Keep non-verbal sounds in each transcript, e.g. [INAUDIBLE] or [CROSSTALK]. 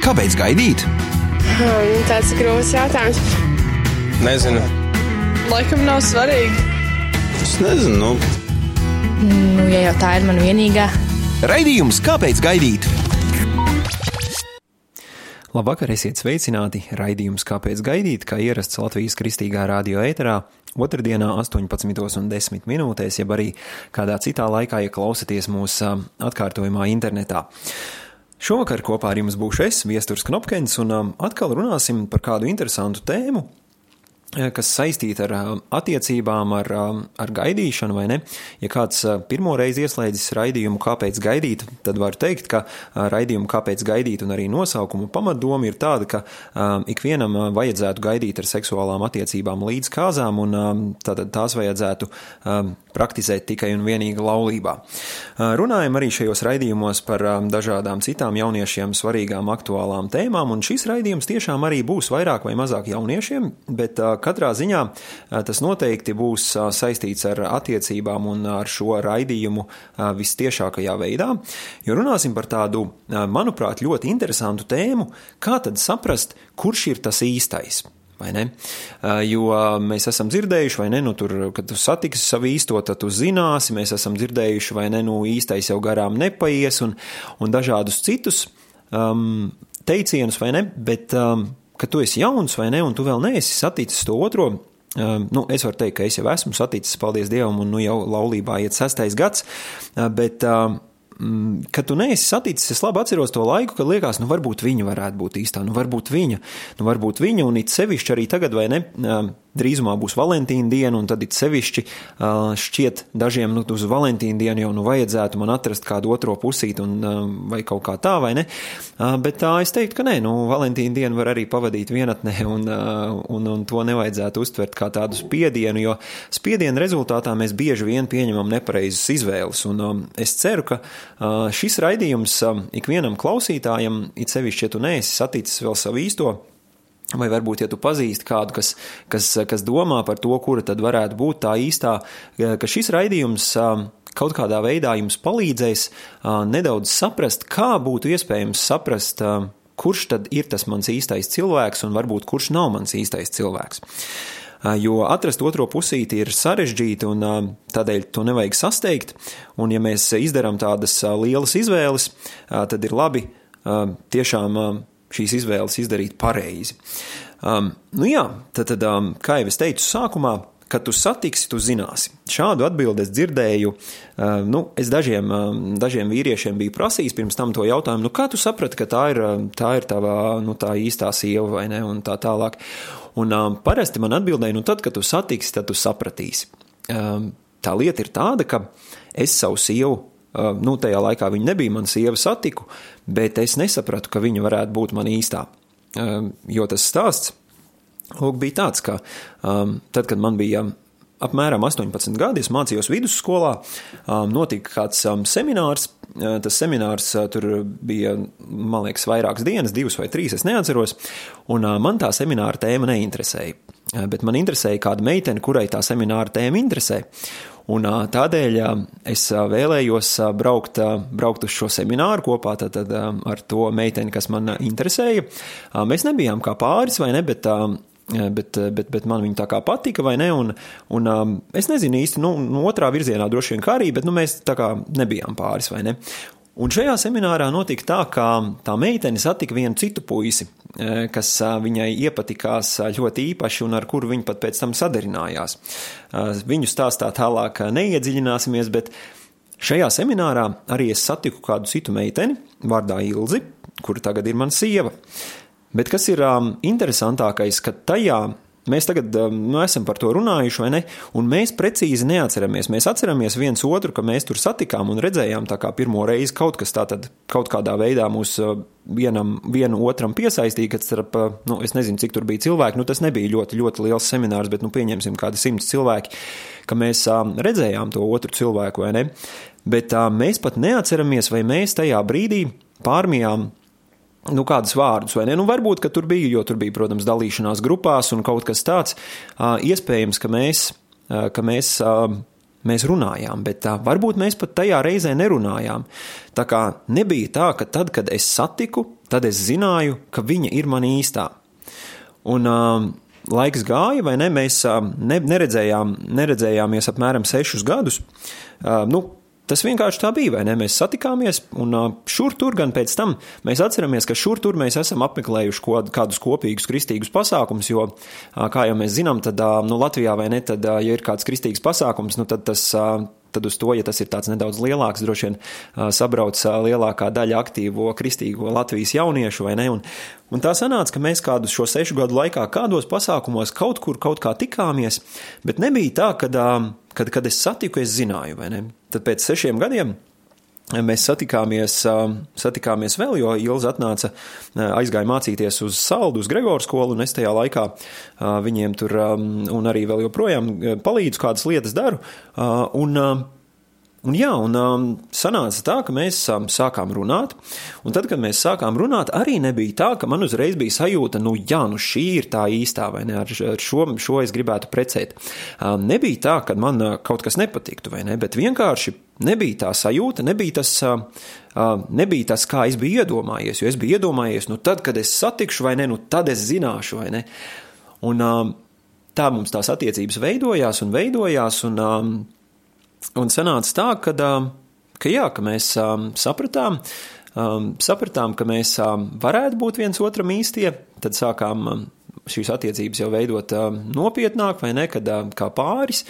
Kāpēc gaidīt? Hmm, tāds ir grūts jautājums. Nezinu. Laikam nav svarīgi. Es nezinu. Nu. Nu, ja jau tā ir mana vienīgā. Raidījums Kāpēc gaidīt? Labvakar, esiet sveicināti! Raidījums Kāpēc gaidīt, kā ierasts Latvijas kristīgā radio ēterā, otrdienā 18,10 minūtēs, jeb arī kādā citā laikā, ja klausaties mūsu atkārtojumā internetā. Šovakar kopā ar jums būšu es, Viesturs Knopkins, un atkal runāsim par kādu interesantu tēmu, kas saistīta ar eh, attiecībām, ar, eh, ar gaidīšanu, vai ne? Ja kāds pirmo reizi ieslēdzis raidījumu, kāpēc gaidīt, tad var teikt, ka raidījumu kāpēc gaidīt un arī nosaukuma pamatdoma ir tāda, ka ikvienam vajadzētu gaidīt ar seksuālām attiecībām līdz kāzām, un tātad tās vajadzētu praktizēt tikai un vienīgi laulībā. Runājam arī šajos raidījumos par dažādām citām jauniešiem svarīgām aktuālām tēmām, un šis raidījums tiešām arī būs vairāk vai mazāk jauniešiem, bet katrā ziņā tas noteikti būs saistīts ar attiecībām un ar šo raidījumu vistiešākajā veidā, jo runāsim par tādu, manuprāt, ļoti interesantu tēmu, kā tad saprast, kurš ir tas īstais. Jo mēs esam dzirdējuši, vai ne, nu, tur, kad tu satiksi savu īsto, tad tu zināsi, mēs esam dzirdējuši, vai ne, nu, īstais jau garām nepaies, un, un dažādus citus um, teicienus, vai ne, bet um, ka tu esi jauns vai ne, un tu vēl neesi saticis to otro. Uh, nu, es varu teikt, ka es jau esmu saticis, paldies Dievam, un nu jau laulībā iet sestais gads, uh, bet uh, kad tu neesi saticis, es labi atceros to laiku, kad liekas, nu varbūt viņa varētu būt īstā, nu varbūt viņa, nu varbūt viņa, un it sevišķi arī tagad, vai ne, drīzumā būs Valentīna diena, un tad it sevišķi šķiet dažiem, nu, uz Valentīna dienu jau nu vajadzētu man atrast kādu otro pusīti, un vai kaut kā tā, vai ne. Bet tā es teiktu, ka nē, nu, Valentīna dienu var arī pavadīt vienatnē, un, un, un to nevajadzētu uztvert kā tādu spiedienu, jo spiedienu rezultātā mēs bieži vien pieņemam nepareizas izvēles, un es ceru, ka šis raidījums ikvienam klausītājam, it sevišķi, ja tu neesi saticis vēl savu īsto, Vai varbūt, ja tu pazīsti kādu, kas, kas, kas domā par to, kura tad varētu būt tā īstā, ka šis raidījums kaut kādā veidā jums palīdzēs nedaudz saprast, kā būtu iespējams saprast, kurš tad ir tas mans īstais cilvēks un varbūt kurš nav mans īstais cilvēks. Jo atrast otro pusīti ir sarežģīti, un tādēļ to nevajag sasteigt. Un, ja mēs izdarām tādas lielas izvēles, tad ir labi tiešām šīs izvēles izdarīt pareizi. Um, nu jā, tad, tad um, kā jau es teicu sākumā, kad tu satiksi, tu zināsi. Šādu atbildi es dzirdēju. Uh, nu, es dažiem, um, dažiem vīriešiem biju prasījis pirms tam to jautājumu, nu, kā tu saprati, ka tā ir, um, tā ir tava nu, tā īstā sieva vai ne, un tā tālāk. Un um, parasti man atbildēja, nu, tad, kad tu satiksi, tad tu sapratīsi. Um, tā lieta ir tāda, ka es savu sievu nu, tajā laikā viņa nebija mana sieva, satiku, bet es nesapratu, ka viņa varētu būt man īstā. Jo tas stāsts lūk, bija tāds, ka tad, kad man bija apmēram 18 gadi, es mācījos vidusskolā, notika kāds seminārs. Tas seminārs tur bija, man liekas, vairākas dienas, divas vai trīs, es neatceros, un man tā semināra tēma neinteresēja. Bet man interesēja kāda meitene, kurai tā semināra tēma interesē. Un tādēļ es vēlējos braukt, braukt uz šo semināru kopā tad, tad, ar to meiteni, kas man interesēja. Mēs nebijām kā pāris vai ne, bet bet, bet, bet man viņa tā kā patika, vai ne? Un, un um, es nezinu īsti, nu, no otrā virzienā droši vien kā arī, bet nu, mēs tā kā nebijām pāris, vai ne? Un šajā seminārā notika tā, ka tā meitene satika vienu citu puisi, e, kas viņai iepatikās ļoti īpaši un ar kuru viņa pat pēc tam sadarinājās. Viņu stāstā tālāk neiedziļināsimies, bet šajā seminārā arī es satiku kādu citu meiteni vārdā Ilzi, kura tagad ir mana sieva. Bet kas ir interesantākais, ka tajā Mēs tagad um, nu, esam par to runājuši, vai ne? Un mēs precīzi neatceramies. Mēs atceramies viens otru, ka mēs tur satikām un redzējām tā kā pirmo reizi kaut kas tāds, kaut kādā veidā mūs uh, vienam, vienu otram piesaistīja, kad starp, uh, nu, es nezinu, cik tur bija cilvēki. Nu, tas nebija ļoti, ļoti liels seminārs, bet, nu, pieņemsim, kādi simts cilvēki, ka mēs um, redzējām to otru cilvēku, vai ne? Bet um, mēs pat neatceramies, vai mēs tajā brīdī pārmijām nu, kādus vārdus, vai ne? Nu, varbūt, ka tur bija, jo tur bija, protams, dalīšanās grupās un kaut kas tāds. Iespējams, ka mēs, ka mēs mēs runājām, bet varbūt mēs pat tajā reizē nerunājām. Tā kā nebija tā, ka tad, kad es satiku, tad es zināju, ka viņa ir man īstā. Un laiks gāja, vai ne? Mēs ne, neredzējām, neredzējāmies apmēram sešus gadus. Nu, Tas vienkārši tā bija, vai ne? Mēs satikāmies, un šur tur gan pēc tam mēs atceramies, ka šur tur mēs esam apmeklējuši kādus kopīgus kristīgus pasākumus, jo, kā jau mēs zinām, tad nu, Latvijā vai ne, tad, ja ir kāds kristīgs pasākums, nu, tad tas tad uz to, ja tas ir tāds nedaudz lielāks, droši vien sabrauc lielākā daļa aktīvo kristīgo Latvijas jauniešu, vai ne? Un, un tā sanāca, ka mēs kādus šo sešu gadu laikā kādos pasākumos kaut kur kaut kā tikāmies, bet nebija tā, ka kad, kad es satiku, es zināju, vai ne? Tad pēc sešiem gadiem mēs satikāmies, satikāmies vēl, jo Ilza atnāca, aizgāja mācīties uz Saldu, uz Gregoru skolu, un es tajā laikā viņiem tur un arī vēl joprojām palīdzu kādas lietas daru. Un, Un jā, un um, sanāca tā, ka mēs um, sākām runāt, un tad, kad mēs sākām runāt, arī nebija tā, ka man uzreiz bija sajūta, nu jā, nu šī ir tā īstā, vai ne, ar, šo, šo es gribētu precēt. Um, nebija tā, ka man uh, kaut kas nepatiktu, vai ne, bet vienkārši nebija tā sajūta, nebija tas, uh, uh, nebija tas, kā es biju iedomājies, jo es biju iedomājies, nu tad, kad es satikšu, vai ne, nu tad es zināšu, vai ne. Un um, tā mums tās attiecības veidojās un veidojās, un um, Un sanāca tā, ka, ka, jā, ka mēs sapratām, sapratām, ka mēs varētu būt viens otram īstie, tad sākām šīs attiecības jau veidot nopietnāk, vai ne, kad kā pāris,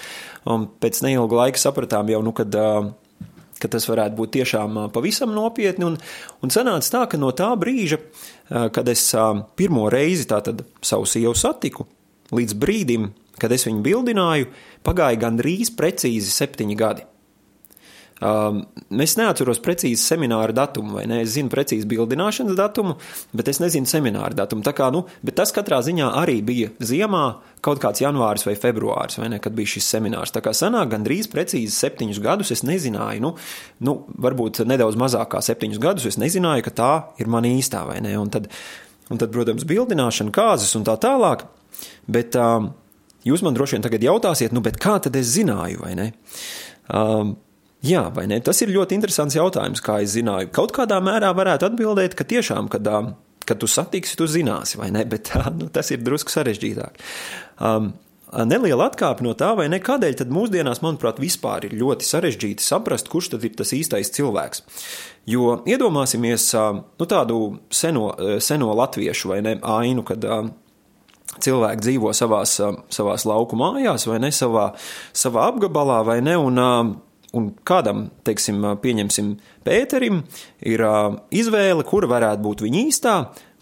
un pēc neilga laika sapratām jau, nu, kad ka tas varētu būt tiešām pavisam nopietni. Un, un sanāca tā, ka no tā brīža, kad es pirmo reizi tātad savu sievu satiku, līdz brīdim, kad es viņu bildināju, pagāja gandrīz precīzi septiņi gadi. Um, es neatceros precīzi semināra datumu, vai ne? Es zinu precīzi bildināšanas datumu, bet es nezinu semināra datumu. Tā kā, nu, bet tas katrā ziņā arī bija ziemā, kaut kāds janvāris vai februāris, vai ne, kad bija šis seminārs. Tā kā sanāk gandrīz precīzi septiņus gadus es nezināju, nu, nu varbūt nedaudz mazāk kā septiņus gadus es nezināju, ka tā ir mana īstā, vai ne? Un tad, un tad protams, bildināšana, kāzas un tā tālāk, bet um, Jūs man droši vien tagad jautāsiet, nu, kā tad es zināju, vai ne? Um, jā, vai ne? Tas ir ļoti interesants jautājums, kā es zināju. Kaut kādā mērā varētu atbildēt, ka tiešām, kad, um, kad tu satiksi, tu zināsi, vai ne? [LAUGHS] Bet uh, nu, tas ir drusku sarežģītāk. Um, Neliela atkāpe no tā, vai ne? Kādēļ tad mūsdienās, manuprāt, vispār ir ļoti sarežģīti saprast, kurš tad ir tas īstais cilvēks? Jo iedomāsimies nu, tādu seno, seno latviešu vai ne ainu, kad cilvēki dzīvo savās, savās lauku mājās, vai ne savā, savā apgabalā, vai ne. Un, un kādam, teiksim, pieņemsim, Pēterim, ir izvēle, kura varētu būt viņa īstā,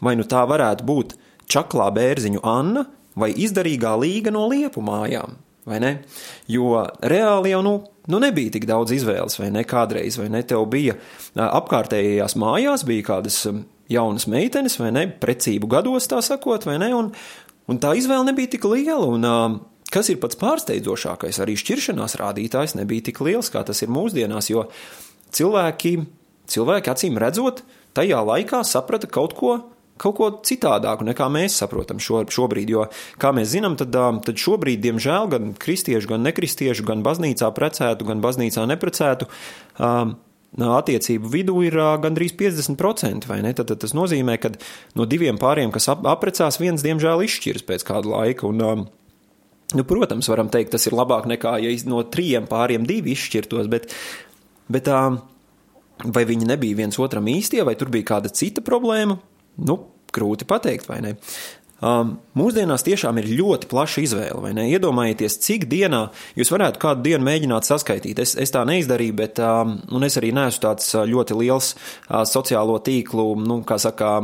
vai nu tā varētu būt čaklā bērziņu Anna vai izdarīgā līga no liepu mājām. Jo reāli jau nu, nu nebija tik daudz izvēles, vai ne? Kādreiz, vai ne? Tev bija apkārtējās mājās, bija kādas jaunas meitenes, vai ne? Precību gados, tā sakot, vai ne? Un, Un tā izvēle nebija tik liela, un uh, kas ir pats pārsteidzošākais, arī šķiršanās rādītājs nebija tik liels, kā tas ir mūsdienās, jo cilvēki, cilvēki acīm redzot, tajā laikā saprata kaut ko, kaut ko citādāku nekā mēs saprotam šo, šobrīd. Jo, kā mēs zinām, tad, tad šobrīd, diemžēl, gan kristiešu, gan nekristiešu, gan baznīcā precētu, gan baznīcā neprecētu. Um, attiecību vidū ir gandrīz 50%, vai ne? Tad, tad tas nozīmē, ka no diviem pāriem, kas ap, apprecās, viens diemžēl izšķiras pēc kāda laika. Un, nu, protams, varam teikt, tas ir labāk nekā, ja no trījiem pāriem divi izšķirtos, bet, bet vai viņi nebija viens otram īstie, vai tur bija kāda cita problēma? Nu, grūti pateikt, vai ne? Um, mūsdienās tiešām ir ļoti plaša izvēle, vai ne? Iedomājieties, cik dienā jūs varētu kādu dienu mēģināt saskaitīt. Es, es tā neizdarīju, bet um, es arī neesmu tāds ļoti liels uh, sociālo tīklu, nu, saka,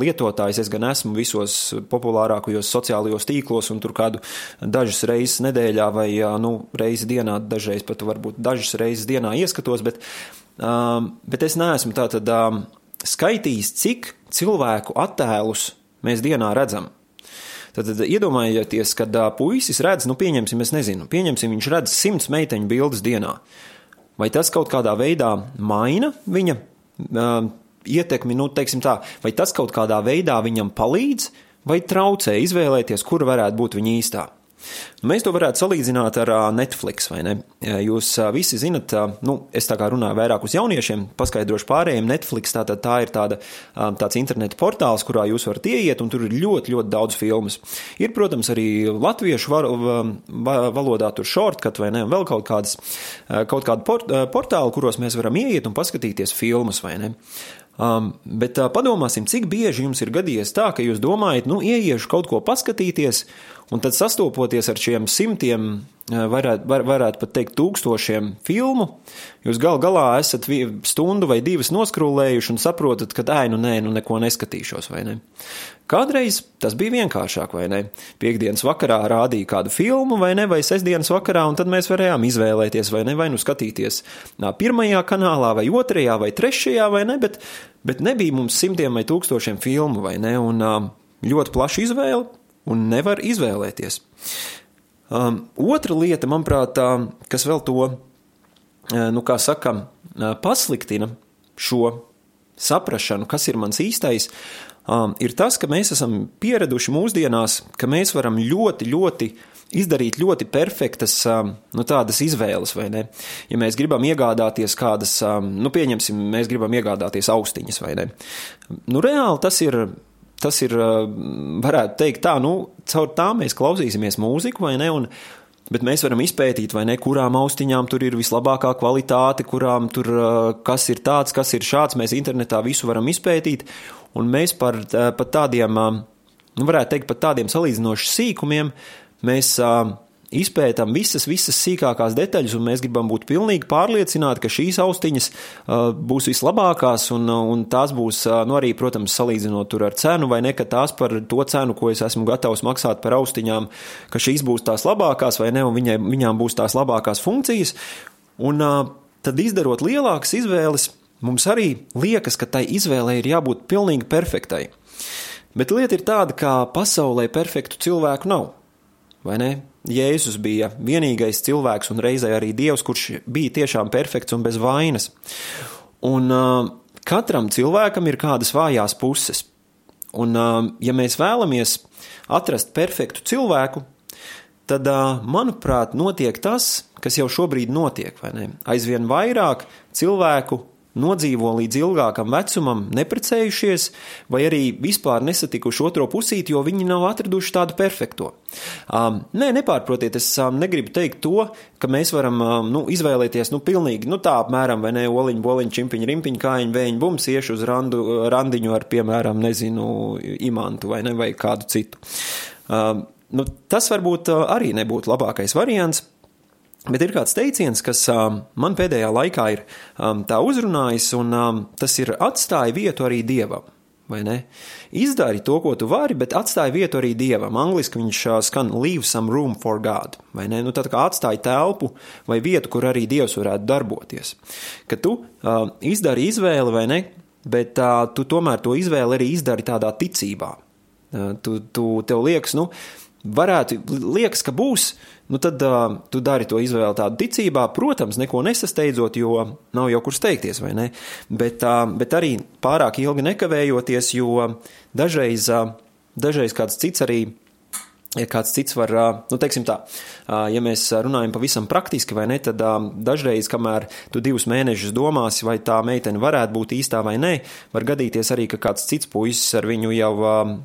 lietotājs. Es gan esmu visos populārākajos sociālajos tīklos un tur kādu dažas reizes nedēļā vai, uh, nu, reizi dienā, dažreiz pat varbūt dažas reizes dienā ieskatos, bet, um, bet es neesmu tātad um, skaitījis, cik cilvēku attēlus mēs dienā redzam. Tad, tad iedomājieties, kad puisis redz, nu, pieņemsim, es nezinu, pieņemsim, viņš redz simts meiteņu bildes dienā. Vai tas kaut kādā veidā maina viņa uh, ietekmi, nu, teiksim tā, vai tas kaut kādā veidā viņam palīdz vai traucē izvēlēties, kur varētu būt viņa īstā? Mēs to varētu salīdzināt ar Netflix, vai ne? Jūs visi zinat, nu, es tā kā runāju vairāk uz jauniešiem, paskaidrošu pārējiem, Netflix tātad tā ir tāda, tāds interneta portāls, kurā jūs varat ieiet, un tur ir ļoti, ļoti daudz filmas. Ir, protams, arī latviešu var, valodā tur shortcut vai ne, vēl kaut kādas, kaut kādu port, portālu, kuros mēs varam ieiet un paskatīties filmas, vai ne? Um, bet uh, padomāsim, cik bieži jums ir gadījies tā, ka jūs domājat, nu, ieiešu kaut ko paskatīties, un tad sastopoties ar šiem simtiem, uh, varētu, var, varētu pat teikt, tūkstošiem filmu, jūs gal galā esat stundu vai divas noskrūlējuši un saprotat, ka, ai, nu, nē, nu, neko neskatīšos, vai ne? Kādreiz tas bija vienkāršāk, vai ne? Piektdienas vakarā rādīja kādu filmu, vai ne, vai sestdienas vakarā, un tad mēs varējām izvēlēties, vai ne, vai nu skatīties pirmajā kanālā, vai otrajā, vai trešajā, vai ne, bet, bet nebija mums simtiem vai tūkstošiem filmu, vai ne, un ļoti plaša izvēle, un nevar izvēlēties. Um, otra lieta, manuprāt, kas vēl to, nu, kā saka, pasliktina šo saprašanu, kas ir mans īstais, um, ir tas, ka mēs esam pieraduši mūsdienās, ka mēs varam ļoti, ļoti izdarīt ļoti perfektas um, nu, izvēles, vai ne? Ja mēs gribam iegādāties kādas, um, nu, pieņemsim, mēs gribam iegādāties austiņas, vai ne? Nu, reāli tas ir. Tas ir, uh, varētu teikt, tā, nu, caur tām mēs klausīsimies mūziku, vai ne? Un, Bet mēs varam izpētīt, vai ne, kurām austiņām tur ir vislabākā kvalitāte, kurām tur uh, kas ir tāds, kas ir šāds. Mēs internetā visu varam izpētīt, un mēs par, par tādiem, nu, varētu teikt, par tādiem salīdzinoši sīkumiem mēs izpētām visas, visas sīkākās detaļas, un mēs gribam būt pilnīgi pārliecināti, ka šīs austiņas uh, būs vislabākās, un, un tās būs, uh, nu, arī, protams, salīdzinot tur ar cenu, vai ne, ka tās par to cenu, ko es esmu gatavs maksāt par austiņām, ka šīs būs tās labākās, vai ne, un viņai, viņām būs tās labākās funkcijas, un uh, tad izdarot lielākas izvēles, Mums arī liekas, ka tai izvēlei ir jābūt pilnīgi perfektai. Bet lieta ir tāda, ka pasaulē perfektu cilvēku nav. Vai ne? Jēzus bija vienīgais cilvēks un reizē arī Dievs, kurš bija tiešām perfekts un bez vainas. Un uh, katram cilvēkam ir kādas vājās puses. Un, uh, ja mēs vēlamies atrast perfektu cilvēku, tad, manuprāt, notiek tas, kas jau šobrīd notiek. Aizvien vairāk cilvēku nodzīvo līdz ilgākam vecumam, neprecējušies, vai arī vispār nesatikuši otro pusīti, jo viņi nav atraduši tādu perfekto. Um, nē, nepārprotiet, es um, negribu teikt to, ka mēs varam um, nu, izvēlēties nu, pilnīgi nu, tā apmēram, vai ne, oliņu, boliņu, čimpiņu, rimpiņu, kājiņu, vējiņu, bums, iešu uz randu, randiņu ar, piemēram, nezinu, imantu vai, ne, vai kādu citu. Um, nu, tas varbūt arī nebūtu labākais variants. Bet ir kāds teiciens, kas um, man pēdējā laikā ir um, tā uzrunājis, un um, tas ir atstāja vietu arī dievam. Izdari to, ko tu vari, bet atstāj vietu arī dievam. Angliski viņš uh, skan leave some room for God. Nu, tad kā atstāj telpu vai vietu, kur arī dievs varētu darboties. Ka tu uh, izdari izvēli vai ne, bet uh, tu tomēr to izvēli arī izdari tādā ticībā. Uh, tu, tu, tev liekas, nu, varētu, liekas, ka būs, nu tad uh, tu dari to izvēli tādu ticībā, protams, neko nesasteidzot, jo nav jau kur steigties, vai ne? Bet, uh, bet arī pārāk ilgi nekavējoties, jo dažreiz, uh, dažreiz kāds cits arī ja kāds cits var, nu, teiksim tā, ja mēs runājam pavisam praktiski vai ne, tad dažreiz, kamēr tu divus mēnešus domāsi, vai tā meitene varētu būt īstā vai nē, var gadīties arī, ka kāds cits puisis ar viņu jau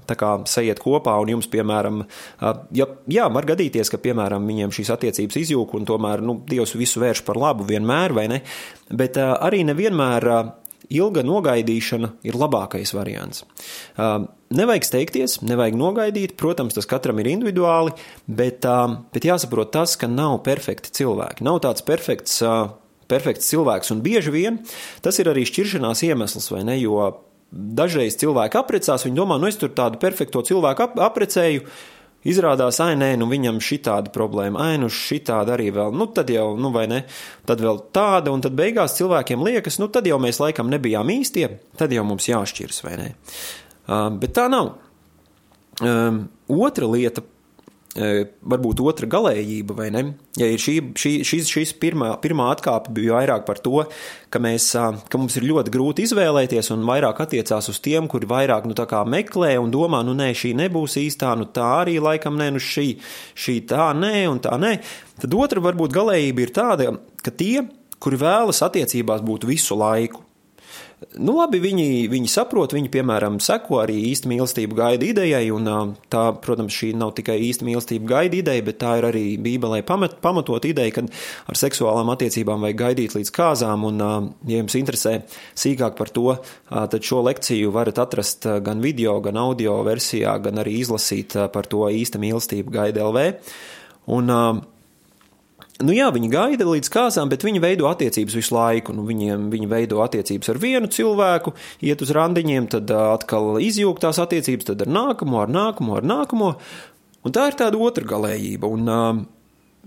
tā kā sajiet kopā un jums, piemēram, ja, jā, var gadīties, ka, piemēram, viņiem šīs attiecības izjūg un tomēr, nu, Dievs visu vērš par labu vienmēr, vai ne, bet arī nevienmēr ilga nogaidīšana ir labākais variants. Nevajag steigties, nevajag nogaidīt, protams, tas katram ir individuāli, bet, bet jāsaprot tas, ka nav perfekti cilvēki. Nav tāds perfekts, perfekts cilvēks, un bieži vien tas ir arī šķiršanās iemesls, vai ne? Jo dažreiz cilvēki apprecās, viņi domā, nu es tur tādu perfekto cilvēku ap aprecēju, Izrādās, ai, nē, nu viņam šī tāda problēma, ai, nu šī tāda arī vēl, nu tad jau, nu vai ne, tad vēl tāda, un tad beigās cilvēkiem liekas, nu tad jau mēs laikam nebijām īstie, tad jau mums jāšķirs, vai ne. Uh, bet tā nav. Um, otra lieta, varbūt otra galējība, vai ne? Ja ir šī, šī, šis, šis pirmā, pirmā atkāpe bija vairāk par to, ka, mēs, ka mums ir ļoti grūti izvēlēties un vairāk attiecās uz tiem, kuri vairāk nu, meklē un domā, nu nē, šī nebūs īstā, nu tā arī laikam nē, nu šī, šī tā nē un tā nē. Tad otra varbūt galējība ir tāda, ka tie, kuri vēlas attiecībās būt visu laiku, Nu, labi, viņi, viņi saprot, viņi, piemēram, seko arī īsta mīlestība gaida idejai, un tā, protams, šī nav tikai īsta mīlestība gaida ideja, bet tā ir arī Bībelē pamat, pamatot ideja, ka ar seksuālām attiecībām vajag gaidīt līdz kāzām, un, ja jums interesē sīkāk par to, tad šo lekciju varat atrast gan video, gan audio versijā, gan arī izlasīt par to īsta mīlestība gaida LV. Un, Nu jā, viņi gaida līdz kāzām, bet viņi veido attiecības visu laiku. Nu, viņiem, viņi veido attiecības ar vienu cilvēku, iet uz randiņiem, tad atkal izjūg tās attiecības, tad ar nākamo, ar nākamo, ar nākamo. Un tā ir tāda otra galējība. Un, uh,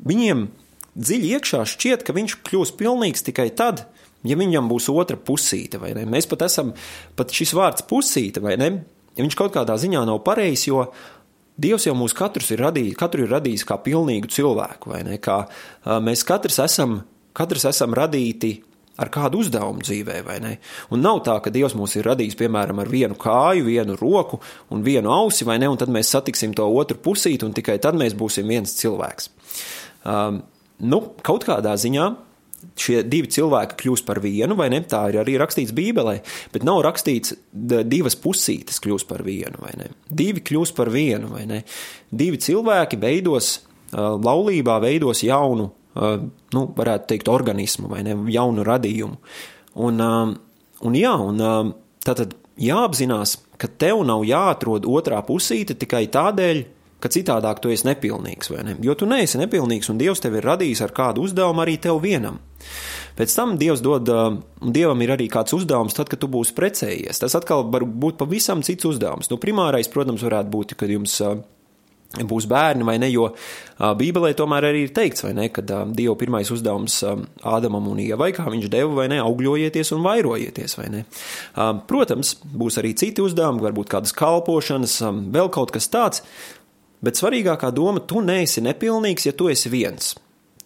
viņiem dziļi iekšā šķiet, ka viņš kļūs pilnīgs tikai tad, ja viņam būs otra pusīte. Mēs pat esam, pat šis vārds pusīte, vai ne? Ja viņš kaut kādā ziņā nav pareizs, jo Dievs jau mūs katrus ir radījis, katru ir radījis kā pilnīgu cilvēku, vai ne? Kā mēs katrs esam, katrs esam radīti ar kādu uzdevumu dzīvē, vai ne? Un nav tā, ka Dievs mūs ir radījis, piemēram, ar vienu kāju, vienu roku un vienu ausi, vai ne? Un tad mēs satiksim to otru pusīti, un tikai tad mēs būsim viens cilvēks. Um, nu, kaut kādā ziņā šie divi cilvēki kļūst par vienu, vai ne? Tā ir arī rakstīts Bībelē, bet nav rakstīts divas pusītes kļūst par vienu, vai ne? Divi kļūst par vienu, vai ne? Divi cilvēki veidos, laulībā veidos jaunu, nu, varētu teikt, organismu, vai ne? Jaunu radījumu. Un, un jā, un tātad jāapzinās, ka tev nav jāatrod otrā pusīte tikai tādēļ, ka citādāk tu esi nepilnīgs, vai ne? Jo tu neesi nepilnīgs, un Dievs tevi ir radījis ar kādu uzdevumu arī tev vienam. Pēc tam Dievs dod, un Dievam ir arī kāds uzdevums, tad, kad tu būsi precējies. Tas atkal var būt pavisam cits uzdevums. Nu, primārais, protams, varētu būt, kad jums būs bērni vai ne, jo Bībelē tomēr arī ir teikts, vai ne, ka Dieva pirmais uzdevums Ādamam un Ievai, kā viņš deva, vai ne, augļojieties un vairojieties, vai ne. Protams, būs arī citi uzdevumi, varbūt kādas kalpošanas, vēl kaut kas tāds, Bet svarīgākā doma, tu neesi nepilnīgs, ja tu esi viens.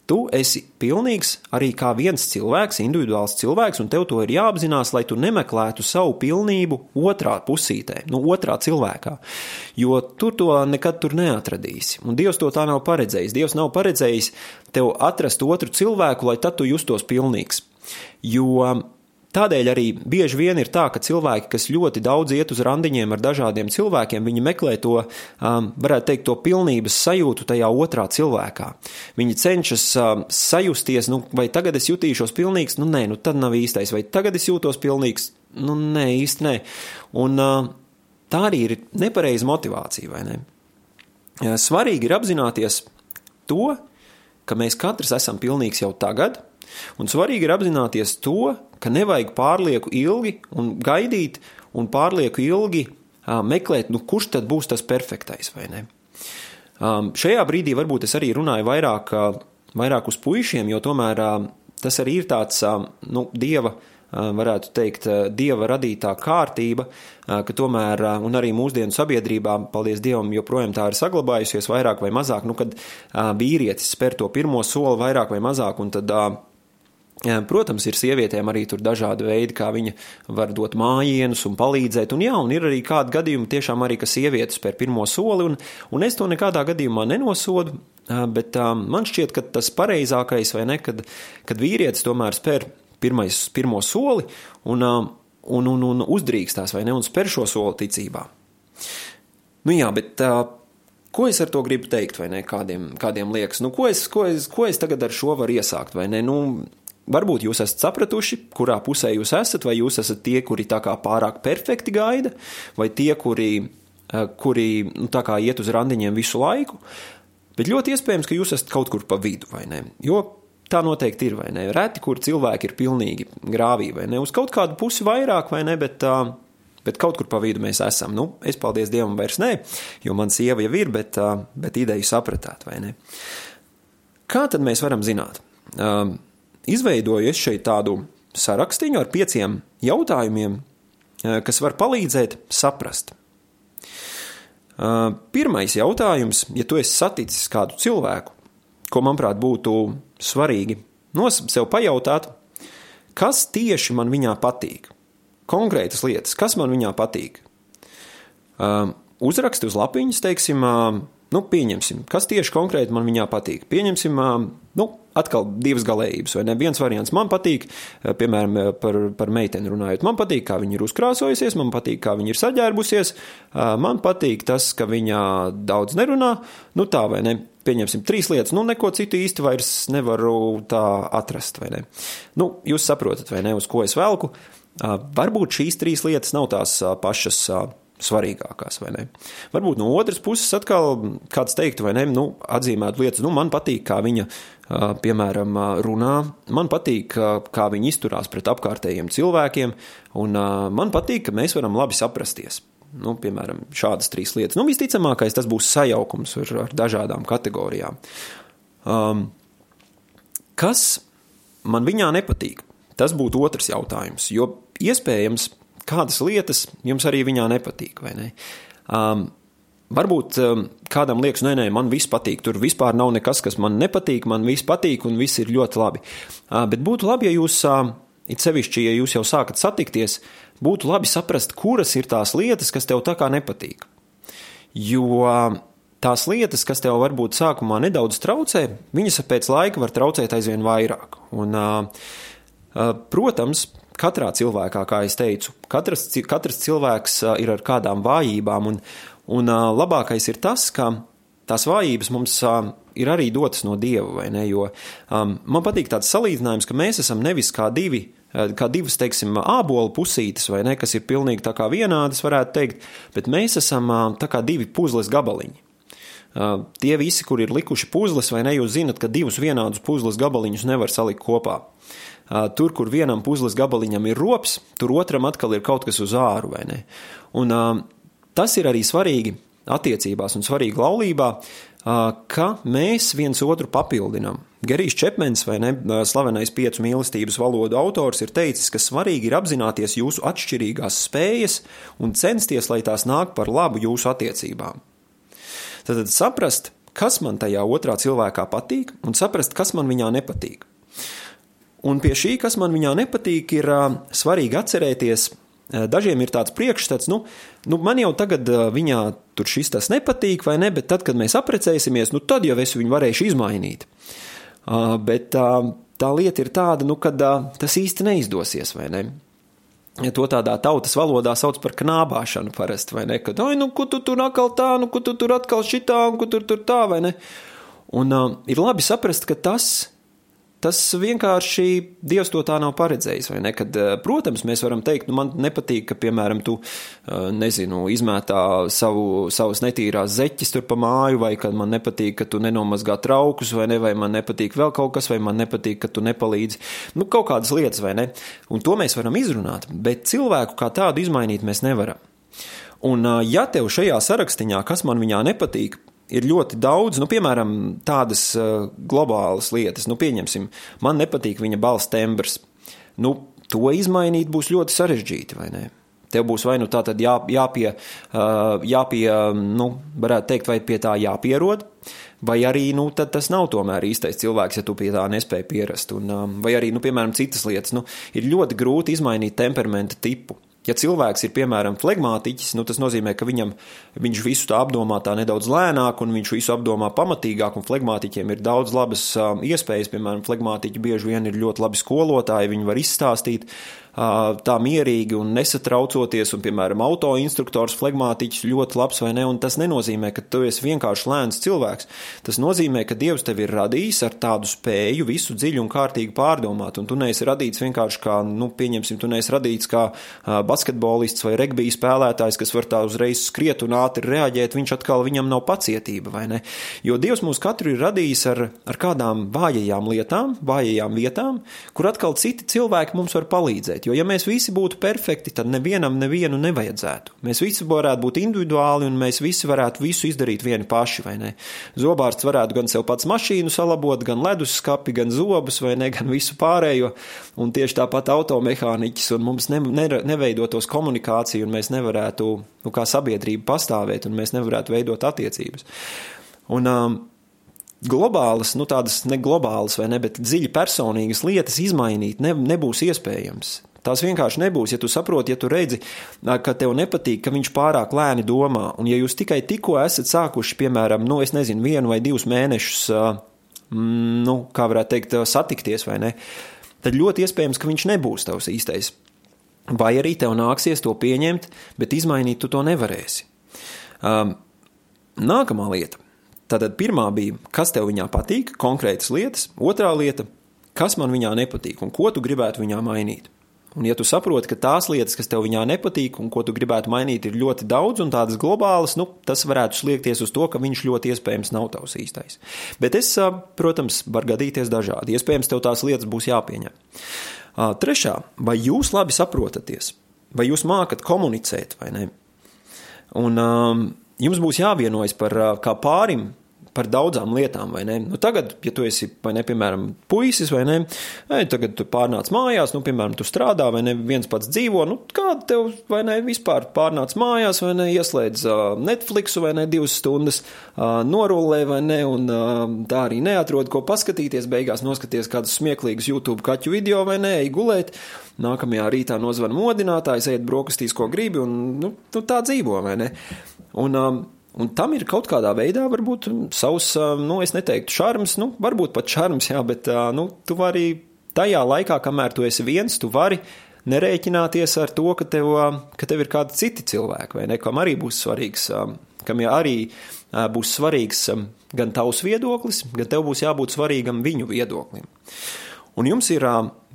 Tu esi pilnīgs arī kā viens cilvēks, individuāls cilvēks, un tev to ir jāapzinās, lai tu nemeklētu savu pilnību otrā pusītē, no nu, otrā cilvēkā. Jo tur to nekad tur neatradīsi. Un Dievs to tā nav paredzējis. Dievs nav paredzējis tev atrast otru cilvēku, lai tad tu justos pilnīgs. Jo Tādēļ arī bieži vien ir tā, ka cilvēki, kas ļoti daudz iet uz randiņiem ar dažādiem cilvēkiem, viņi meklē to, um, varētu teikt, to pilnības sajūtu tajā otrā cilvēkā. Viņi cenšas um, sajusties, nu, vai tagad es jutīšos pilnīgs, nu, nē, nu, tad nav īstais, vai tagad es jūtos pilnīgs, nu, nē, īsti nē. Un uh, tā arī ir nepareiza motivācija, vai ne? Svarīgi ir apzināties to, ka mēs katrs esam pilnīgs jau tagad, Un svarīgi ir apzināties to, ka nevajag pārlieku ilgi un gaidīt un pārlieku ilgi uh, meklēt, nu, kurš tad būs tas perfektais vai ne. Um, šajā brīdī varbūt es arī runāju vairāk, uh, vairāk uz puišiem, jo tomēr uh, tas arī ir tāds uh, nu, dieva varētu teikt, dieva radītā kārtība, ka tomēr, un arī mūsdienu sabiedrībā, paldies Dievam, joprojām tā ir saglabājusies vairāk vai mazāk, nu, kad vīrietis spēr to pirmo soli vairāk vai mazāk, un tad Protams, ir sievietēm arī tur dažādi veidi, kā viņa var dot mājienus un palīdzēt. Un, jā, un ir arī kādi gadījumi, tiešām arī, ka sievietes spēr pirmo soli, un, un es to nekādā gadījumā nenosodu. Bet man šķiet, ka tas pareizākais, vai ne, kad, kad vīrietis tomēr spēr pirmais, pirmo soli un, un, un, un uzdrīkstās, vai ne, un spēr šo soli ticībā. Nu jā, bet Ko es ar to gribu teikt, vai ne? Kādiem, kādiem liekas, nu, ko es, ko, es, ko es tagad ar šo varu iesākt, vai ne? Nu, Varbūt jūs esat sapratuši, kurā pusē jūs esat, vai jūs esat tie, kuri tā kā pārāk perfekti gaida, vai tie, kuri, eh, kuri nu, tā kā iet uz randiņiem visu laiku. Bet ļoti iespējams, ka jūs esat kaut kur pa vidu, vai ne? Jo tā noteikti ir, vai ne? Reti, kur cilvēki ir pilnīgi grāvī, vai ne? Uz kaut kādu pusi vairāk, vai ne? Bet, bet kaut kur pa vidu mēs esam. Nu, es paldies Dievam vairs nē, jo man sieva jau ir, bet, bet ideju sapratāt, vai ne? Kā tad mēs varam zināt? Izveidoju es šeit tādu sarakstiņu ar pieciem jautājumiem, eh, kas var palīdzēt saprast. Pirmais jautājums, ja tu esi saticis kādu cilvēku, ko manuprāt būtu svarīgi nos sev pajautāt, kas tieši man viņā patīk? Konkrētas lietas, kas man viņā patīk? Uzraksti uz lapiņas, teiksim, Nu, pieņemsim, kas tieši konkrēti man viņā patīk. Pieņemsim, nu, atkal divas galējības, vai ne? Viens variants man patīk, piemēram, par, par meiteni runājot. Man patīk, kā viņa ir uzkrāsojusies, man patīk, kā viņa ir saģērbusies, man patīk tas, ka viņa daudz nerunā. Nu, tā vai ne? Pieņemsim trīs lietas, nu, neko citu īsti vairs nevaru tā atrast, vai ne? Nu, jūs saprotat, vai ne, uz ko es velku. Varbūt šīs trīs lietas nav tās pašas svarīgākās? Varbūt no otras puses atkal kāds teiktu, vai ne, nu, atzīmēt lietas, nu, man patīk, kā viņa, piemēram, runā, man patīk, kā viņa izturās pret apkārtējiem cilvēkiem, un man patīk, ka mēs varam labi saprasties. Nu, piemēram, šādas trīs lietas. Nu, visticamākais tas būs sajaukums ar, ar dažādām kategorijām. Um, kas man viņā nepatīk? Tas būtu otrs jautājums, jo iespējams kādas lietas jums arī viņā nepatīk, vai ne? Um, Varbūt um, kādam liekas, nē, nē, man viss patīk. Tur vispār nav nekas, kas man nepatīk. Man viss patīk, un viss ir ļoti labi. Uh, bet būtu labi, ja jūs, uh, it sevišķi, ja jūs jau sākat satikties, būtu labi saprast, kuras ir tās lietas, kas tev tā kā nepatīk. Jo uh, tās lietas, kas tev varbūt sākumā nedaudz traucē, viņas pēc laika var traucēt aizvien vairāk. Un, uh, uh, protams, katrā cilvēkā, kā jau teicu, katrs, katrs cilvēks ir ar kādām vājībām, un, un labākais ir tas, ka tās vājības mums ir arī dotas no dieva, vai ne? Jo um, man patīk tāds salīdzinājums, ka mēs esam nevis kā divi. Kā divas, teiksim, ābolu pusītes, vai ne, kas ir pilnīgi tā kā vienādas, varētu teikt, bet mēs esam tā kā divi puzles gabaliņi. Uh, tie visi, kur ir likuši puzles, vai ne, jūs zinat, ka divus vienādus puzles gabaliņus nevar salikt kopā. Tur, kur vienam puzles gabaliņam ir rops, tur otram atkal ir kaut kas uz āru, vai ne? Un tas ir arī svarīgi attiecībās un svarīgi laulībā, ka mēs viens otru papildinām. Gerijs Čepmens, vai ne, slavenais piecu mīlestības valodu autors, ir teicis, ka svarīgi ir apzināties jūsu atšķirīgās spējas un censties, lai tās nāk par labu jūsu attiecībām. Tad, saprast, kas man tajā otrā cilvēkā patīk, un saprast, kas man viņā nepatīk. Un pie šī, kas man viņā nepatīk, ir svarīgi atcerēties. Dažiem ir tāds priekšstats, nu, nu man jau tagad viņā tur šis tas nepatīk, vai ne, bet tad, kad mēs apprecēsimies, nu tad jau es viņu varēšu izmainīt. Bet tā, tā lieta ir tāda, nu, kad tas īsti neizdosies, vai ne? Ja to tādā tautas valodā sauc par knābāšanu parasti, vai ne? Kad, oi, nu, ko tu tur atkal tā, nu, ko tu tur atkal šitā, un ko tur tur tā, vai ne? Un uh, ir labi saprast, ka tas Tas vienkārši Dievs to tā nav paredzējis. Kad, eh, protams, mēs varam teikt, nu, man nepatīk, ka, piemēram, tu eh, nezinu, izmētā savu, savus netīrās zeķes tur pa māju, vai ka man nepatīk, ka tu nenomazgā traukus, vai, ne, vai man nepatīk vēl kaut kas, vai man nepatīk, ka tu nepalīdzi. Nu, kaut kādas lietas, vai ne? Un to mēs varam izrunāt, bet cilvēku kā tādu izmainīt mēs nevaram. Un, eh, ja tev šajā sarakstiņā, kas man viņā nepatīk, ir ļoti daudz, nu, piemēram, tādas uh, globālas lietas. Nu, pieņemsim, man nepatīk viņa balss tembrs. Nu, to izmainīt būs ļoti sarežģīti, vai ne? Tev būs vai nu tā tad jā, jāpie, uh, jāpie, nu, varētu teikt, vai pie tā jāpierod, vai arī, nu, tas nav tomēr īstais cilvēks, ja tu pie tā nespēji pierast. Un, um, vai arī, nu, piemēram, citas lietas, nu, ir ļoti grūti izmainīt temperamenta tipu. Ja cilvēks ir piemēram flegmātiķis, nu, tas nozīmē, ka viņam, viņš visu tā apdomā tā nedaudz lēnāk, un viņš visu apdomā pamatīgāk, flegmātiķiem ir daudz labas um, iespējas. Piemēram, flegmātiķi bieži vien ir ļoti labi skolotāji, viņi var izstāstīt tā mierīgi un nesatraucoties, un, piemēram, autoinstruktors, flegmātiķis ļoti labs vai ne, un tas nenozīmē, ka tu esi vienkārši lēns cilvēks. Tas nozīmē, ka Dievs tevi ir radījis ar tādu spēju visu dziļi un kārtīgi pārdomāt, un tu neesi radīts vienkārši kā, nu, pieņemsim, tu neesi radīts kā basketbolists vai regbija spēlētājs, kas var tā uzreiz skriet un ātri reaģēt, viņš atkal viņam nav pacietība, vai ne? Jo Dievs mūs katru ir radījis ar, ar kādām vājajām lietām, vājajām vietām, kur atkal citi cilvēki mums var palīdzēt perfekti. Jo, ja mēs visi būtu perfekti, tad nevienam nevienu nevajadzētu. Mēs visi varētu būt individuāli un mēs visi varētu visu izdarīt vieni paši, vai ne? Zobārsts varētu gan sev pats mašīnu salabot, gan leduskapi, gan zobus, vai ne, gan visu pārējo. Un tieši tāpat automehāniķis un mums ne, ne, neveido neveidotos komunikācija, un mēs nevarētu, nu, kā sabiedrība pastāvēt, un mēs nevarētu veidot attiecības. Un, um, globālas, nu tādas ne globālas vai ne, bet dziļi personīgas lietas izmainīt ne, nebūs iespējams. Tās vienkārši nebūs, ja tu saproti, ja tu redzi, ka tev nepatīk, ka viņš pārāk lēni domā. Un ja jūs tikai tikko esat sākuši, piemēram, nu, es nezinu, vienu vai divus mēnešus, nu, kā varētu teikt, satikties vai ne, tad ļoti iespējams, ka viņš nebūs tavs īstais. Vai arī tev nāksies to pieņemt, bet izmainīt tu to nevarēsi. Um, nākamā lieta. Tātad pirmā bija, kas tev viņā patīk, konkrētas lietas, otrā lieta, kas man viņā nepatīk un ko tu gribētu viņā mainīt. Un, ja tu saproti, ka tās lietas, kas tev viņā nepatīk un ko tu gribētu mainīt, ir ļoti daudz un tādas globālas, nu, tas varētu sliekties uz to, ka viņš ļoti iespējams nav tavs īstais. Bet es, protams, var gadīties dažādi. Iespējams, tev tās lietas būs jāpieņem. Trešā, vai jūs labi saprotaties, vai jūs mākat komunicēt vai ne? Un um, jums būs jāvienojas par kā pārim par daudzām lietām? Nu, tagad, ja tu esi, ne, piemēram, puisis, vai ne, vai tagad tu pārnāc mājās, nu, piemēram, tu strādā, vai ne, viens pats dzīvo, nu, kāda tev, vai ne, vispār pārnāc mājās, vai ne, ieslēdz uh, Netflixu, vai ne, divas stundas uh, norulē, vai ne, un uh, tā arī neatrod, ko paskatīties, beigās noskaties kādus smieklīgus YouTube kaķu video, vai ne, ej gulēt, nākamajā rītā nozvan modinātājs, ēd brokastīs, ko gribi, un, nu, nu tā dzīvo, vai ne? Un, um, Un tam ir kaut kādā veidā, varbūt savs, nu, es neteiktu, šarms, nu, varbūt pat šarms, jā, bet, nu, tu vari tajā laikā, kamēr tu esi viens, tu vari nerēķināties ar to, ka tev, ka tev ir kādi citi cilvēki, vai ne, kam arī būs svarīgs, kam arī būs svarīgs gan tavs viedoklis, gan tev būs jābūt svarīgam viņu viedoklim. Un jums ir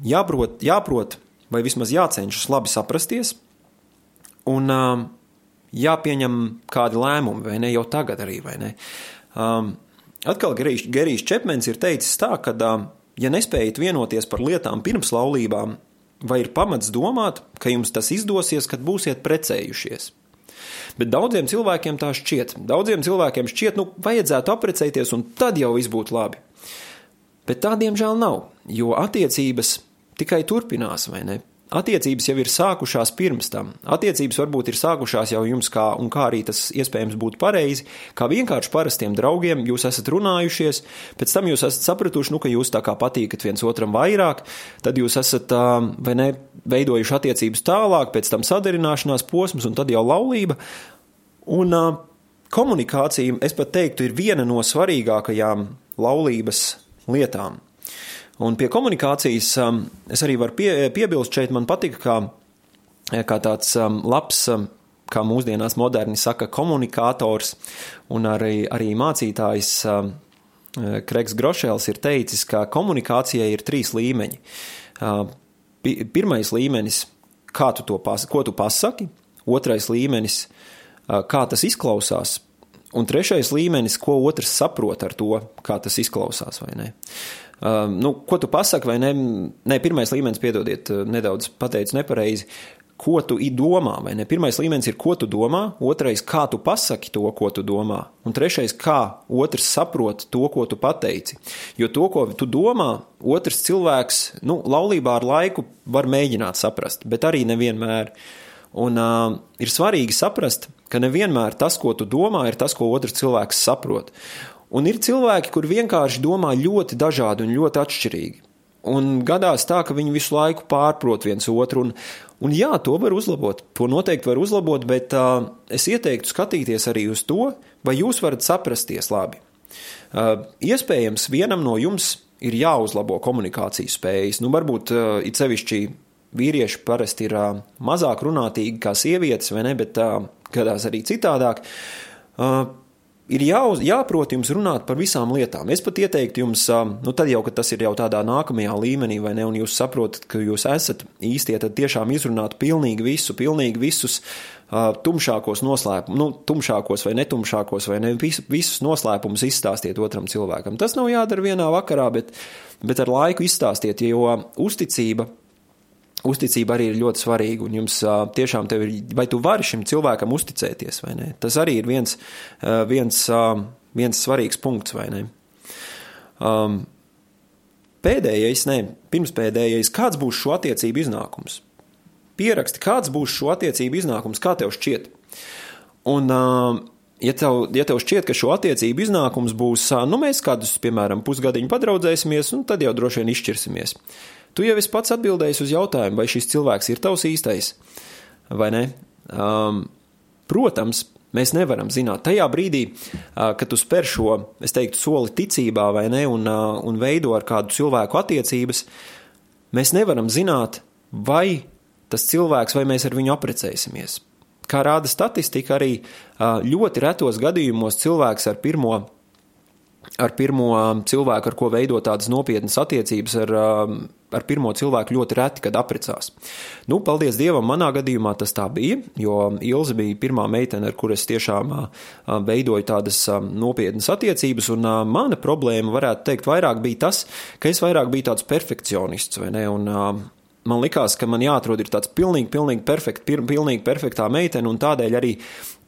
jāprot, jāprot vai vismaz jācenšas labi saprasties, un jāpieņem kādi lēmumi, vai ne jau tagad arī. Um, atkal Gerijs, Čepmens ir teicis tā, ka, um, ja nespējat vienoties par lietām pirms laulībām, vai ir pamats domāt, ka jums tas izdosies, kad būsiet precējušies. Bet daudziem cilvēkiem tā šķiet. Daudziem cilvēkiem šķiet, nu, vajadzētu apprecēties, un tad jau viss būtu labi. Bet tā, diemžēl, nav, jo attiecības tikai turpinās, vai ne? Attiecības jau ir sākušās pirms tam. Attiecības varbūt ir sākušās jau jums, kā, un kā arī tas iespējams būtu pareizi, kā vienkārši parastiem draugiem jūs esat runājušies, pēc tam jūs esat sapratuši, nu, ka jūs tā kā patīkat viens otram vairāk, tad jūs esat, vai ne, veidojuši attiecības tālāk, pēc tam sadarināšanās posms un tad jau laulība. Un komunikācija, es pat teiktu, ir viena no svarīgākajām laulības lietām. Un pie komunikācijas um, es arī varu pie, piebilst šeit, man patika, kā, kā tāds um, labs, um, kā mūsdienās moderni saka, komunikators un arī, arī mācītājs Kreigs Grošēls ir teicis, ka komunikācijai ir trīs līmeņi. Uh, pirmais līmenis, kā tu to pas, ko tu pasaki, otrais līmenis, uh, kā tas izklausās, un trešais līmenis, ko otrs saprot ar to, kā tas izklausās vai ne. Uh, nu, ko tu pasaki, vai ne? Nē, pirmais līmenis, piedodiet, uh, nedaudz pateicu nepareizi. Ko tu domā, vai ne? Pirmais līmenis ir, ko tu domā, otrais, kā tu pasaki to, ko tu domā, un trešais, kā otrs saprot to, ko tu pateici. Jo to, ko tu domā, otrs cilvēks, nu, laulībā ar laiku var mēģināt saprast, bet arī nevienmēr. Un uh, ir svarīgi saprast, ka nevienmēr tas, ko tu domā, ir tas, ko otrs cilvēks saprot. Un ir cilvēki, kur vienkārši domā ļoti dažādi un ļoti atšķirīgi. Un gadās tā, ka viņi visu laiku pārprot viens otru. Un, un jā, to var uzlabot. To noteikti var uzlabot, bet uh, es iteiktu skatīties arī uz to, vai jūs varat saprasties labi. Uh, iespējams, vienam no jums ir jāuzlabo komunikācijas spējas. Nu, varbūt uh, it sevišķi vīrieši parasti ir uh, mazāk runātīgi kā sievietes, vai ne, bet uh, gadās arī citādāk. Uh, ir jā, jāprot jums runāt par visām lietām. Es pat ieteiktu jums, nu, tad jau, kad tas ir jau tādā nākamajā līmenī, vai ne, un jūs saprotat, ka jūs esat īstie, tad tiešām izrunāt pilnīgi visu, pilnīgi visus uh, tumšākos noslēpumus, nu, tumšākos vai netumšākos, vai ne, visu, visus noslēpumus izstāstiet otram cilvēkam. Tas nav jādara vienā vakarā, bet, bet ar laiku izstāstiet, jo uzticība Uzticība arī ir ļoti svarīga, un jums uh, tiešām ir, vai tu vari šim cilvēkam uzticēties vai nē. Tas arī ir viens, uh, viens, uh, viens svarīgs punkts, vai ne? Um, pēdējais, ne, pirmspēdējais, kāds būs šo attiecību iznākums? pieraksti, kāds būs šo attiecību iznākums, kā tev šķiet. Un, uh, ja tev, ja tev šķiet, ka šo attiecību iznākums būs, nu, mēs kādus, piemēram, pusgadiņu padraudzēsimies, un tad jau droši vien izšķirsimies. Tu jau esi pats atbildējis uz jautājumu, vai šis cilvēks ir tavs īstais, vai ne? Um, protams, mēs nevaram zināt. Tajā brīdī, uh, kad tu spēr šo, es teiktu, soli ticībā, vai ne, un, uh, un veido ar kādu cilvēku attiecības, mēs nevaram zināt, vai tas cilvēks, vai mēs ar viņu aprecēsimies. Kā rāda statistika, arī ļoti retos gadījumos cilvēks ar pirmo, ar pirmo cilvēku, ar ko veido tādas nopietnas attiecības, ar, ar pirmo cilvēku ļoti reti, kad apprecās. Nu, paldies Dievam, manā gadījumā tas tā bija, jo Ilze bija pirmā meitene, ar kuras es tiešām veidoju tādas nopietnas attiecības, un mana problēma, varētu teikt, vairāk bija tas, ka es vairāk biju tāds perfekcionists, vai ne, un man likās, ka man jāatrod tāds pilnīgi, pilnīgi, perfekt, pilnīgi perfektā meitene, un tādēļ arī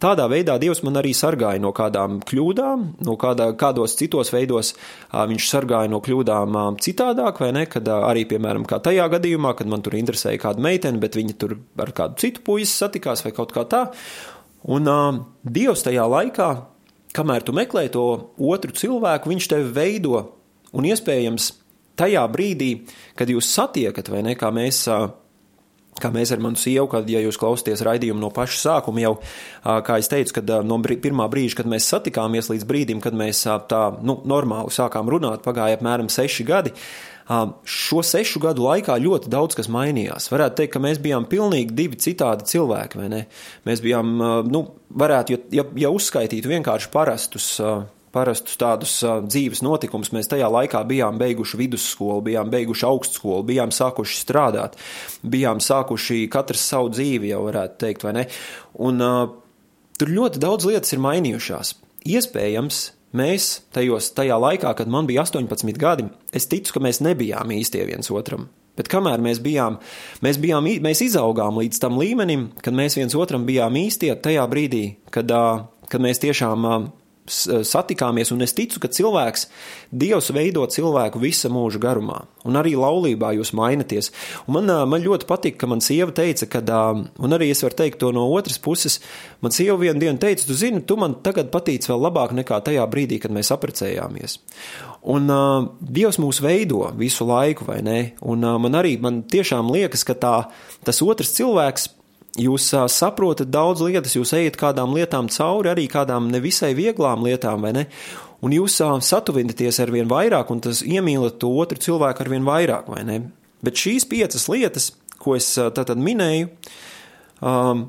tādā veidā Dievs man arī sargāja no kādām kļūdām, no kādā, kādos citos veidos viņš sargāja no kļūdām citādāk, vai ne, kad arī, piemēram, tajā gadījumā, kad man tur interesēja kāda meitene, bet viņa tur ar kādu citu puisi satikās vai kaut kā tā, un uh, Dievs tajā laikā, kamēr tu meklē to otru cilvēku, viņš tevi veido, un iespējams, tajā brīdī, kad jūs satiekat, vai ne, kā mēs, kā mēs ar manu sievu, kad, ja jūs klausāties raidījumu no paša sākuma, jau, kā es teicu, kad no pirmā brīža, kad mēs satikāmies, līdz brīdim, kad mēs tā, nu, normāli sākām runāt, pagāja apmēram seši gadi. Šo sešu gadu laikā ļoti daudz kas mainījās. Varētu teikt, ka mēs bijām pilnīgi divi citādi cilvēki? Mēs bijām, nu, varētu, ja, ja uzskaitītu vienkārši parastus parastus tādus uh, dzīves notikumus. Mēs tajā laikā bijām beiguši vidusskolu, bijām beiguši augstskolu, bijām sākuši strādāt, bijām sākuši katrs savu dzīvi, jau varētu teikt, vai ne? Un uh, tur ļoti daudz lietas ir mainījušās. Iespējams, mēs tajos, tajā laikā, kad man bija 18 gadi, es ticu, ka mēs nebijām īstie viens otram. Bet kamēr mēs bijām, mēs, bijām, mēs izaugām līdz tam līmenim, kad mēs viens otram bijām īstie, tajā brīdī, kad, kad mēs tiešām Eh, satikāmies, un es ticu, ka cilvēks, Dievs veido cilvēku visa mūža garumā, un arī laulībā jūs mainaties. Un man, eh, man ļoti patīk, ka man sieva teica, ka, eh, un arī es varu teikt to no otras puses, man sieva vienu dienu teica, tu zini, tu man tagad patīc vēl labāk nekā tajā brīdī, kad mēs apprecējāmies. Un uh, Dievs mūs veido visu laiku, vai ne? Un uh, man arī, man tiešām liekas, ka tā, tas otrs cilvēks Jūs saprotat daudz lietas, jūs ejat kādām lietām cauri, arī kādām nevisai vieglām lietām, vai ne? Un jūs satuvināties ar vien vairāk, un tas iemīlat to otru cilvēku ar vien vairāk, vai ne? Bet šīs piecas lietas, ko es tātad minēju, um,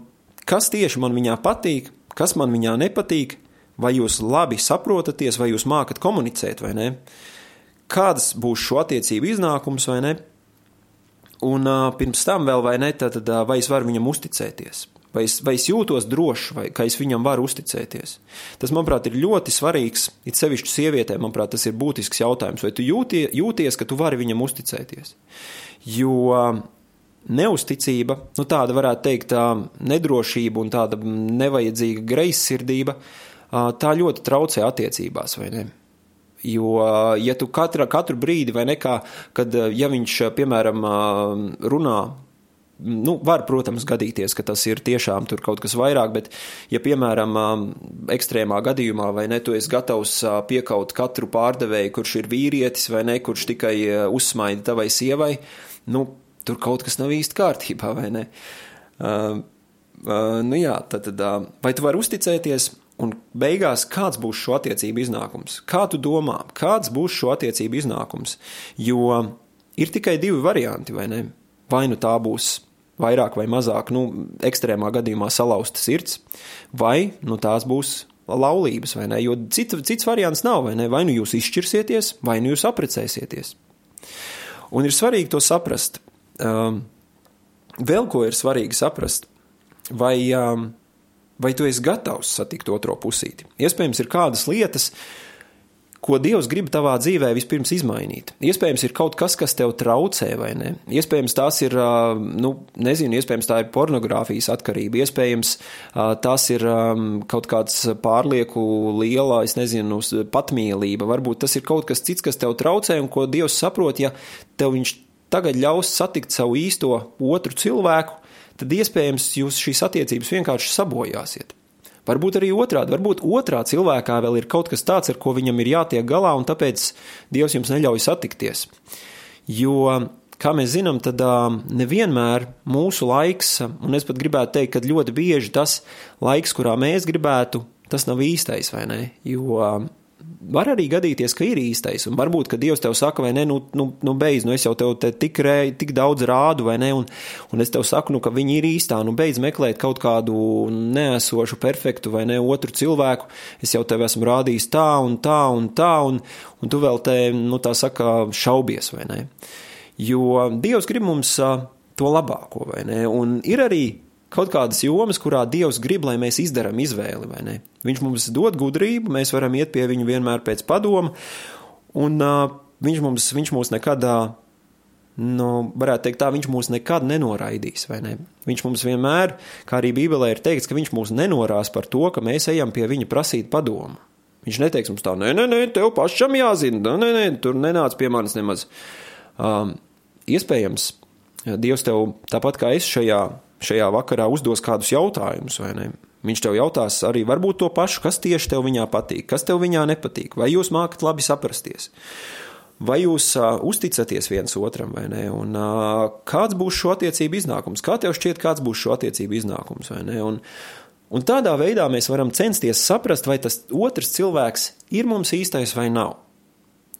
kas tieši man viņā patīk, kas man viņā nepatīk, vai jūs labi saprotaties, vai jūs mākat komunicēt, vai ne? Kādas būs šo attiecību iznākums, vai ne? Un pirms tam vēl vai ne, tad, vai es varu viņam uzticēties? Vai es, vai es jūtos droši, vai ka es viņam varu uzticēties? Tas, manuprāt, ir ļoti svarīgs. It sevišķi sievietēm, manuprāt, tas ir būtisks jautājums. Vai tu jūtie, jūties, ka tu vari viņam uzticēties? Jo neusticība, nu, tāda varētu teikt, nedrošība un tāda nevajadzīga greizsirdība, tā ļoti traucē attiecībās, vai ne? Jo, ja tu katra, katru brīdi, vai nekā, kad, ja viņš, piemēram, runā nu, var, protams, gadīties, ka tas ir tiešām kaut kas vairāk, bet, ja, piemēram, ekstrēmā gadījumā, vai ne, tu esi gatavs piekaut katru pārdevēju, kurš ir vīrietis, vai ne, kurš tikai uzsmaida tavai sievai, nu, tur kaut kas nav īsti kārtībā, vai ne? Uh, uh, nu jā, tad, tad uh, vai tu vari uzticēties? Un beigās, kāds būs šo attiecību iznākums? Kā tu domā, kāds būs šo attiecību iznākums? Jo ir tikai divi varianti, vai ne? Vai nu tā būs vairāk vai mazāk, nu, ekstrēmā gadījumā salauzta sirds, vai nu tās būs laulības, vai ne? Jo cits, cits variants nav, vai ne? Vai nu jūs izšķirsieties, vai nu jūs apprecēsieties. Un ir svarīgi to saprast. Um, vēl ko ir svarīgi saprast, vai um, vai tu esi gatavs satikt otro pusīti. Iespējams, ir kādas lietas, ko Dievs grib tavā dzīvē vispirms izmainīt. Iespējams, ir kaut kas, kas tev traucē, vai ne? Iespējams, tās ir, nu, nezinu, iespējams, tā ir pornogrāfijas atkarība, iespējams, tās ir kaut kāds pārlieku liela, es nezinu, patmīlība. Varbūt tas ir kaut kas cits, kas tev traucē un ko Dievs saprot, ja tev viņš tagad ļaus satikt savu īsto otru cilvēku, tad iespējams jūs šīs attiecības vienkārši sabojāsiet. Varbūt arī otrādi, varbūt otrā cilvēkā vēl ir kaut kas tāds, ar ko viņam ir jātiek galā, un tāpēc Dievs jums neļauj satikties. Jo, kā mēs zinām, tad nevienmēr mūsu laiks, un es pat gribētu teikt, ka ļoti bieži tas laiks, kurā mēs gribētu, tas nav īstais, vai ne? Jo var arī gadīties, ka ir īstais, un varbūt, ka Dievs tev saka, vai ne, nu, nu, nu beidz, nu es jau tev te tik, rē, tik daudz rādu, vai ne, un, un es tev saku, nu, ka viņi ir īstā, nu beidz meklēt kaut kādu neesošu, perfektu, vai ne, otru cilvēku, es jau tev esmu rādījis tā un tā un tā, un, un tu vēl te, nu, tā saka, šaubies, vai ne. Jo Dievs grib mums to labāko, vai ne, un ir arī kaut kādas jomas, kurā Dievs grib, lai mēs izdarām izvēli, vai ne? Viņš mums dod gudrību, mēs varam iet pie viņa vienmēr pēc padoma, un uh, viņš, mums, viņš mūs nekad, uh, nu, varētu teikt tā, viņš mūs nekad nenoraidīs, vai ne? Viņš mums vienmēr, kā arī Bībelē ir teikts, ka viņš mūs nenorās par to, ka mēs ejam pie viņa prasīt padomu. Viņš neteiks mums tā, nē, nē, nē, tev pašam jāzina, nē, nē, tur nenāc pie manis nemaz. Um, iespējams, Dievs tev tāpat kā es šajā šajā vakarā uzdos kādus jautājumus, vai ne? Viņš tev jautās arī varbūt to pašu, kas tieši tev viņā patīk, kas tev viņā nepatīk, vai jūs mākat labi saprasties, vai jūs uh, uzticaties viens otram vai ne, un uh, kāds būs šo attiecību iznākums, kā tev šķiet, kāds būs šo attiecību iznākums, vai ne, un, un tādā veidā mēs varam censties saprast, vai tas otrs cilvēks ir mums īstais vai nav.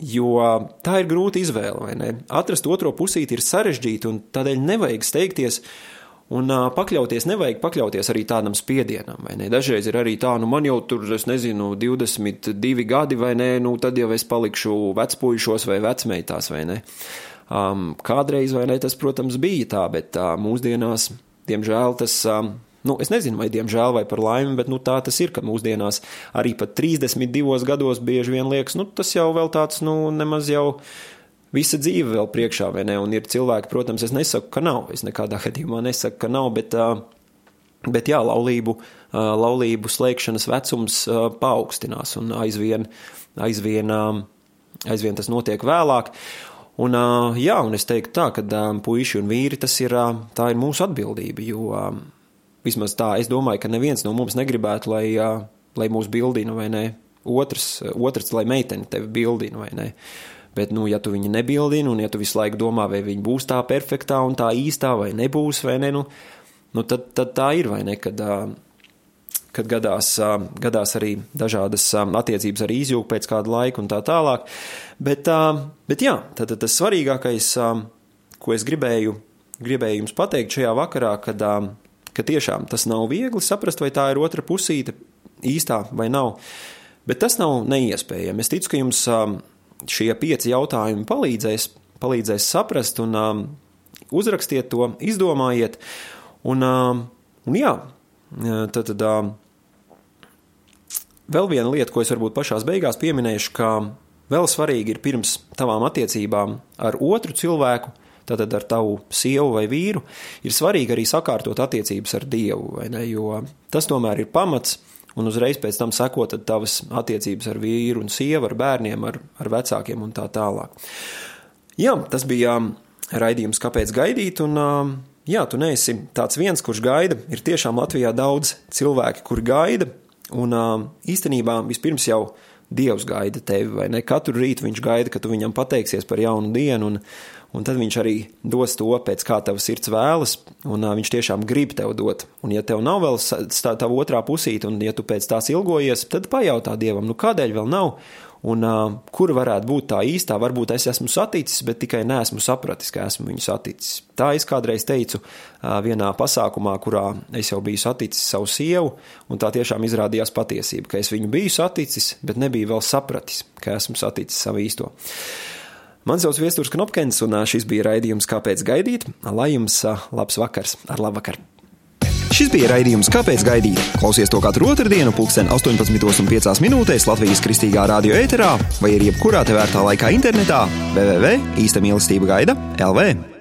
Jo tā ir grūta izvēle, vai ne? Atrast otro pusīti ir sarežģīti, un tādēļ nevajag steigties uh, Un uh, pakļauties, nevajag pakļauties arī tādam spiedienam? Dažreiz ir arī tā, nu man jau tur, es nezinu, 22 gadi, vai ne, nu tad jau es palikšu vecpuļšos vai vecmeitās, vai ne? Um, kādreiz, vai ne, tas, protams, bija tā, bet uh, mūsdienās, diemžēl, tas. Um, Nu, es nezinu, vai diemžēl vai par laimi, bet nu, tā tas ir, ka mūsdienās arī pat 32 gados bieži vien liekas, nu, tas jau vēl tāds, nu, nemaz jau visa dzīve vēl priekšā, vai ne? Un ir cilvēki, protams, es nesaku, ka nav. Es nekādā [LAUGHS] gadījumā nesaku, ka nav, bet, bet jā, laulību, laulību slēgšanas vecums paaugstinās un aizvien, aizvien, aizvien tas notiek vēlāk. Un, jā, un es teiktu tā, ka puiši un vīri tas ir, tā ir mūsu atbildība, jo vismaz tā, es domāju, ka neviens no mums negribētu, lai, lai mūs bildina vai ne. Otrs, otrs, lai meiteni tevi bildina vai ne. Uh, Bet, nu, ja tu viņu nebildini, un ja tu visu laiku domā, vai viņa būs tā perfektā un tā īstā, vai nebūs, vai ne, nu, nu tad, tad tā ir, vai ne, kad, kad gadās, gadās arī dažādas attiecības arī izjūg pēc kāda laika un tā tālāk. Bet, bet jā, tad tas svarīgākais, ko es gribēju, gribēju jums pateikt šajā vakarā, kad, ka tiešām tas nav viegli saprast, vai tā ir otra pusīte īstā vai nav. Bet tas nav neiespējami. Es ticu, ka jums šie pieci jautājumi palīdzēs, palīdzēs saprast un um, uzrakstiet to, izdomājiet. Un, um, un jā, tad, tad um, vēl viena lieta, ko es varbūt pašās beigās pieminēšu, ka vēl svarīgi ir pirms tavām attiecībām ar otru cilvēku, tātad ar tavu sievu vai vīru, ir svarīgi arī sakārtot attiecības ar Dievu, ne, jo tas tomēr ir pamats, un uzreiz pēc tam sekot tavas attiecības ar vīru un sievu, ar bērniem, ar, ar vecākiem un tā tālāk. Jā, tas bija um, raidījums, kāpēc gaidīt, un um, jā, tu neesi tāds viens, kurš gaida. Ir tiešām Latvijā daudz cilvēki, kur gaida, un um, īstenībā vispirms jau Dievs gaida tevi, vai ne? Katru rītu viņš gaida, ka tu viņam pateiksies par jaunu dienu, un, un tad viņš arī dos to pēc kā tavs sirds vēlas, un uh, viņš tiešām grib tev dot. Un ja tev nav vēl tā, tā otrā pusīte, un ja tu pēc tās ilgojies, tad pajautā Dievam, nu kādēļ vēl nav, un uh, kur varētu būt tā īstā, varbūt es esmu saticis, bet tikai neesmu sapratis, ka esmu viņu saticis. Tā es kādreiz teicu uh, vienā pasākumā, kurā es jau biju saticis savu sievu, un tā tiešām izrādījās patiesība, ka es viņu biju saticis, bet nebiju vēl sapratis, ka esmu saticis savu īsto. Mans sauc Viestures Knopkins, un šis bija raidījums Kāpēc gaidīt? Lai jums labs vakars, ar labu vakaru! Šis bija raidījums Kāpēc gaidīt? Klausies to katru otrdienu, pulksten 18,5 minūtēs Latvijas kristīgā radio ēterā vai arī jebkurā tevērtā laikā internetā www. īsta mīlestība gaida LV.